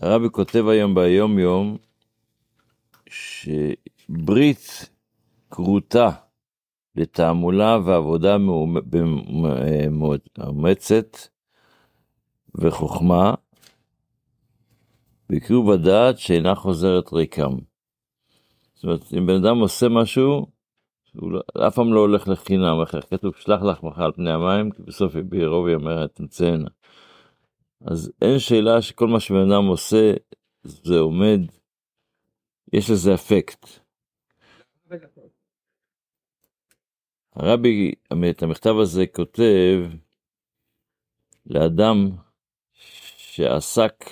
הרבי כותב היום ביום יום, שברית כרותה לתעמולה ועבודה מאומצת וחוכמה, בקירוב הדעת שאינה חוזרת ריקם. זאת אומרת, אם בן אדם עושה משהו, הוא לא, אף פעם לא הולך לחינם, כתוב שלח לך מחר על פני המים, כי בסוף בעירוב יאמר תמצאנה. אז אין שאלה שכל מה שבן אדם עושה, זה עומד, יש לזה אפקט. הרבי, את המכתב הזה כותב לאדם שעסק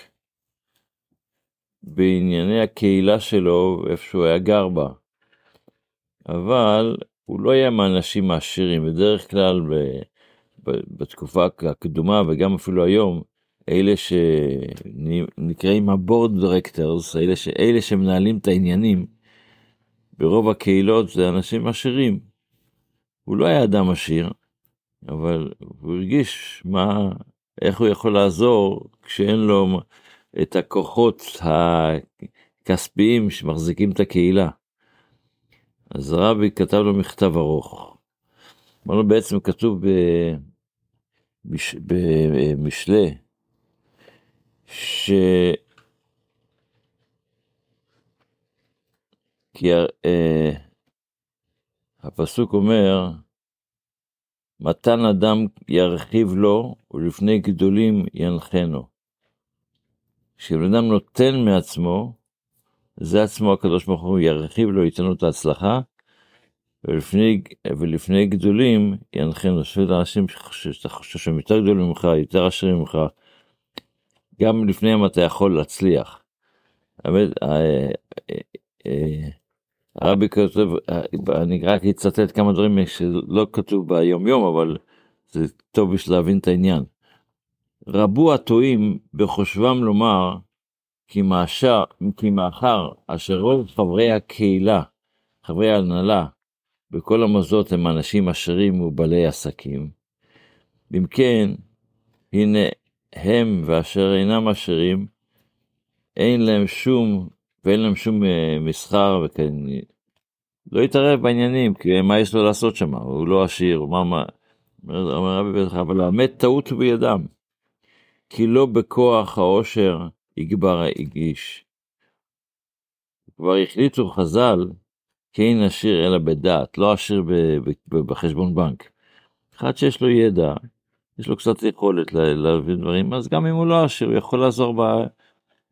בענייני הקהילה שלו, איפה שהוא היה גר בה. אבל הוא לא היה מהאנשים העשירים, בדרך כלל ב, ב, בתקופה הקדומה וגם אפילו היום, אלה שנקראים ה board directors, אלה, ש, אלה שמנהלים את העניינים, ברוב הקהילות זה אנשים עשירים. הוא לא היה אדם עשיר, אבל הוא הרגיש מה, איך הוא יכול לעזור כשאין לו את הכוחות הכספיים שמחזיקים את הקהילה. אז הרבי כתב לו מכתב ארוך. אמר לו בעצם כתוב במש... במשלי, ש... כי אה, הפסוק אומר, מתן אדם ירחיב לו ולפני גדולים ינחנו. כשבן אדם נותן מעצמו, זה עצמו הקדוש ברוך הוא ירחיב לו, ייתן לו את ההצלחה, ולפני, ולפני גדולים ינחנו, שאתה חושב שהם יותר גדולים ממך, יותר עשירים ממך, גם לפניהם אתה יכול להצליח. האמת, אה, אה, אה, הרבי כותב, אני רק אצטט כמה דברים שלא כתוב ביום יום, אבל זה טוב בשביל להבין את העניין. רבו הטועים בחושבם לומר כי, מאשר, כי מאחר אשר רוב חברי הקהילה, חברי ההנהלה, בכל המוסדות הם אנשים עשירים ובעלי עסקים. אם כן, הנה הם ואשר אינם עשירים, אין להם שום, ואין להם שום אה, מסחר, וכן, לא יתערב בעניינים, כי מה יש לו לעשות שם? הוא לא עשיר, מה, מה, אומר רבי בטח, אבל האמת טעות בידם. כי לא בכוח העושר יגבר האיש. כבר החליטו חז"ל, כי אין עשיר אלא בדעת, לא עשיר בחשבון בנק. אחד שיש לו ידע, יש לו קצת יכולת להבין דברים, אז גם אם הוא לא עשיר, הוא יכול לעזור ב...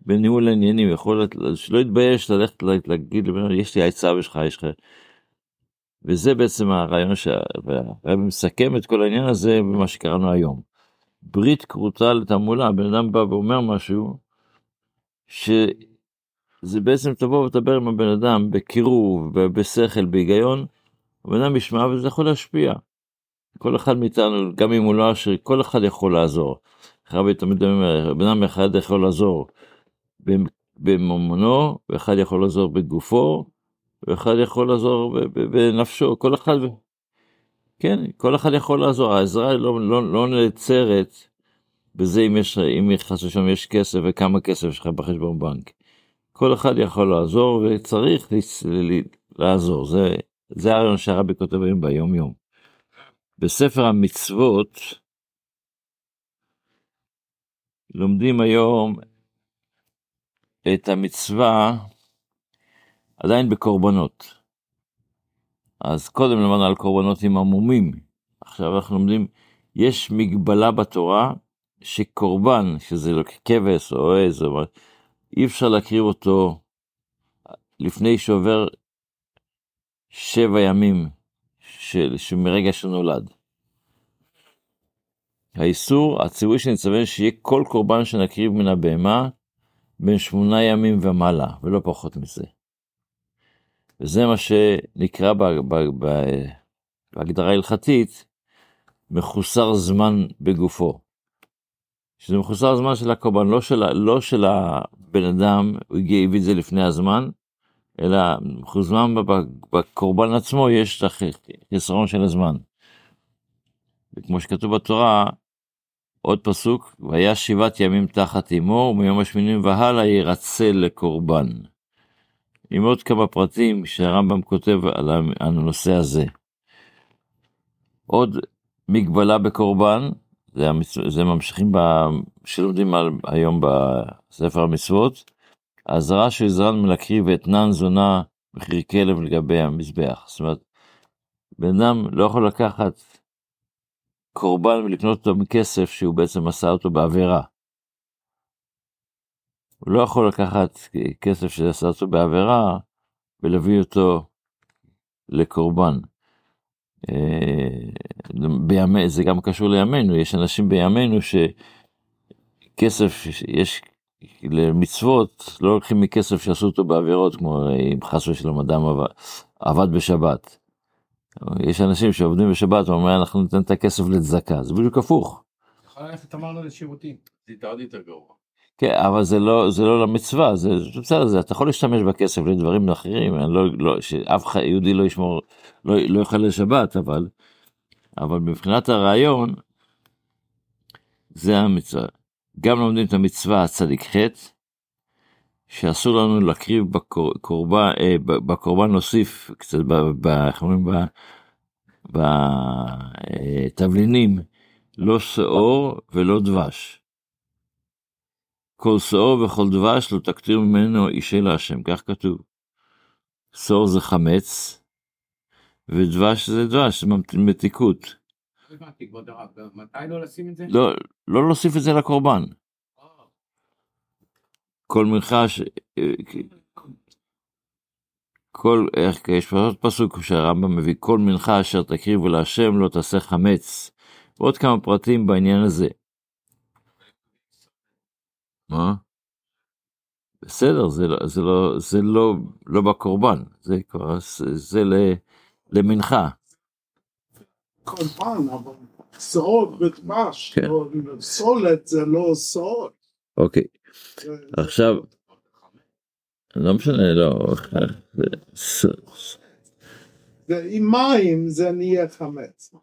בניהול העניינים, יכול שלא יתבייש ללכת להגיד יש לי עצה בשבילך, יש לך... וזה בעצם הרעיון שהרבי מסכם את כל העניין הזה במה שקראנו היום. ברית כרותה לתעמולה, הבן אדם בא ואומר משהו, שזה בעצם תבוא ותדבר עם הבן אדם בקירוב, בשכל, בהיגיון, הבן אדם ישמע וזה יכול להשפיע. כל אחד מאיתנו, גם אם הוא לא עשיר, כל אחד יכול לעזור. רבי תמיד אומר, בן אדם אחד יכול לעזור בממונו, ואחד יכול לעזור בגופו, ואחד יכול לעזור בנפשו, כל אחד, כן, כל אחד יכול לעזור, העזרה לא, לא, לא נעצרת בזה אם יש, אם חס ושלום יש כסף וכמה כסף יש לך בחשבון בנק. כל אחד יכול לעזור וצריך לעזור, זה, זה הרעיון שהרבי כותב היום ביום יום. בספר המצוות לומדים היום את המצווה עדיין בקורבנות. אז קודם למדנו על קורבנות עם עמומים, עכשיו אנחנו לומדים, יש מגבלה בתורה שקורבן, שזה לא כבש או עז, אי אפשר להקריב אותו לפני שעובר שבע ימים של, שמרגע שנולד. האיסור, הציווי שנצווה שיהיה כל קורבן שנקריב מן הבהמה בין שמונה ימים ומעלה, ולא פחות מזה. וזה מה שנקרא בהגדרה הלכתית מחוסר זמן בגופו. שזה מחוסר זמן של הקורבן, לא של, לא של הבן אדם, הוא הביא את זה לפני הזמן, אלא מחוסר בקורבן עצמו יש את החסרון של הזמן. וכמו שכתוב בתורה, עוד פסוק, והיה שבעת ימים תחת אמו, ומיום השמינים והלאה ירצה לקורבן. עם עוד כמה פרטים שהרמב"ם כותב על הנושא הזה. עוד מגבלה בקורבן, זה, המצ... זה ממשיכים ב... שלומדים על... היום בספר המצוות, האזהרה של זרן מלהקריב אתנן זונה מחיר כלב לגבי המזבח. זאת אומרת, בן אדם לא יכול לקחת קורבן ולקנות אותו מכסף שהוא בעצם עשה אותו בעבירה. הוא לא יכול לקחת כסף שעשה אותו בעבירה ולהביא אותו לקורבן. אה, בימי, זה גם קשור לימינו, יש אנשים בימינו שכסף, יש למצוות, לא לוקחים מכסף שעשו אותו בעבירות, כמו אם חס ושלום אדם עבד בשבת. יש אנשים שעובדים בשבת ואומרים אנחנו ניתן את הכסף לצדקה, זה בדיוק הפוך. יכול ללכת אמרנו לשירותים, זה עוד יותר גרוע. כן, אבל זה לא, זה לא למצווה, זה בסדר, זה, אתה יכול להשתמש בכסף לדברים אחרים, לא, לא, שאף אחד יהודי לא ישמור, לא, לא יאכל לשבת, אבל, אבל מבחינת הרעיון, זה המצווה. גם לומדים את המצווה הצדיק ח', שאסור לנו להקריב בקורבן, אה, בקורבן להוסיף קצת, איך אומרים, בתבלינים, לא שאור ולא דבש. כל שאור וכל דבש לא תקטיר ממנו אישי להשם, כך כתוב. שאור זה חמץ, ודבש זה דבש, זה מתיקות. מתי לא לשים את זה? לא, לא להוסיף את זה לקורבן. כל מנחה, ש... כל, איך, יש עוד פסוק שהרמב"ם מביא, כל מנחה אשר תקריבו להשם לא תעשה חמץ. ועוד כמה פרטים בעניין הזה. מה? בסדר, זה לא, זה לא, זה לא, לא בקורבן, זה כבר, זה, זה למנחה. קורבן, אבל סעוד ודבש, כן. סולת זה לא. אוקיי, עכשיו, לא משנה, לא, עם מים זה נהיה חמץ.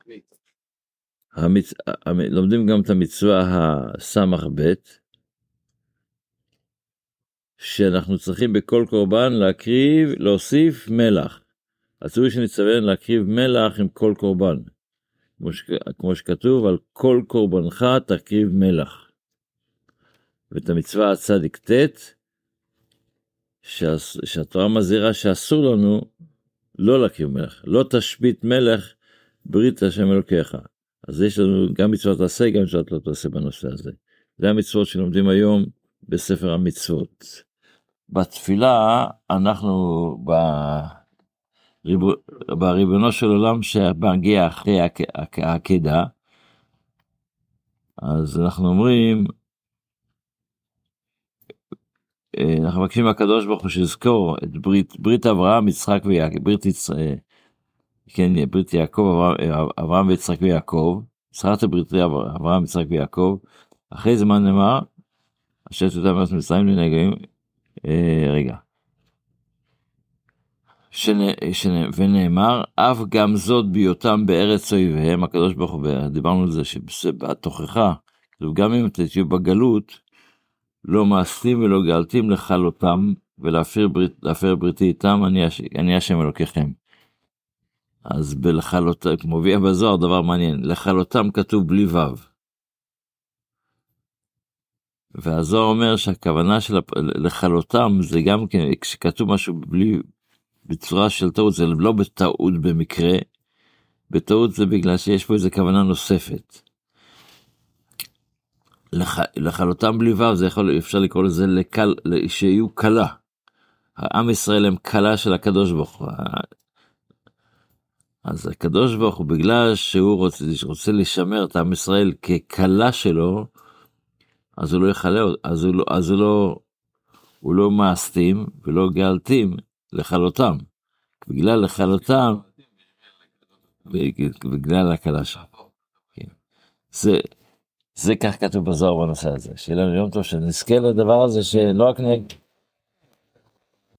המצ... לומדים גם את המצווה הסמ"ך ב', שאנחנו צריכים בכל קורבן להקריב, להוסיף מלח. אסור שנצטווה להקריב מלח עם כל קורבן. כמו, שכתוב, על כל קורבנך תקריב מלח. ואת המצווה הצדיק ט'. שהתורה מזהירה שאסור לנו לא להקריב מלח, לא תשבית מלך ברית השם אלוקיך. אז יש לנו גם מצוות עשה, גם מצוות לא תעשה בנושא הזה. זה המצוות שלומדים היום בספר המצוות. בתפילה אנחנו בריבו, בריבונו של עולם שמגיע אחרי העקדה, אז אנחנו אומרים, אה, אנחנו מבקשים מהקדוש ברוך הוא שיזכור את ברית, ברית אברהם, יצחק ויעקב, ברית ישראל, כן, ברית יעקב, אברהם, אברהם ויצחק ויעקב, זכרת בריתי אברהם, יצחק ויעקב, אחרי זמן נאמר, אשר תודה מארץ מצרים לנגעים, אה, רגע. שנ, שנ, ונאמר, אף גם זאת בהיותם בארץ אויביהם, הקדוש ברוך הוא, דיברנו על זה שבתוכחה, גם אם תהיו בגלות, לא מעשתים ולא גאלתים לכלותם ולהפר ברית, בריתי איתם, אני, אני השם אלוקיכם. אז בלכלותם, מופיע בזוהר דבר מעניין, לכלותם כתוב בלי ו'. והזוהר אומר שהכוונה של לכלותם זה גם כן, כשכתוב משהו בלי, בצורה של טעות, זה לא בטעות במקרה, בטעות זה בגלל שיש פה איזה כוונה נוספת. לח, לכלותם בלי ו' זה יכול, אפשר לקרוא לזה לקל, שיהיו כלה. העם ישראל הם כלה של הקדוש ברוך הוא. אז הקדוש ברוך הוא בגלל שהוא רוצה, רוצה לשמר את עם ישראל ככלה שלו, אז הוא לא יכלה, אז הוא לא, אז הוא לא, הוא לא מאסתים ולא גאלתים לכלותם. בגלל לכלותם, בגלל הכלה שלו. כן. זה, זה כך כתוב בזוהר בנושא הזה, שיהיה לנו יום טוב שנזכה לדבר הזה שלא רק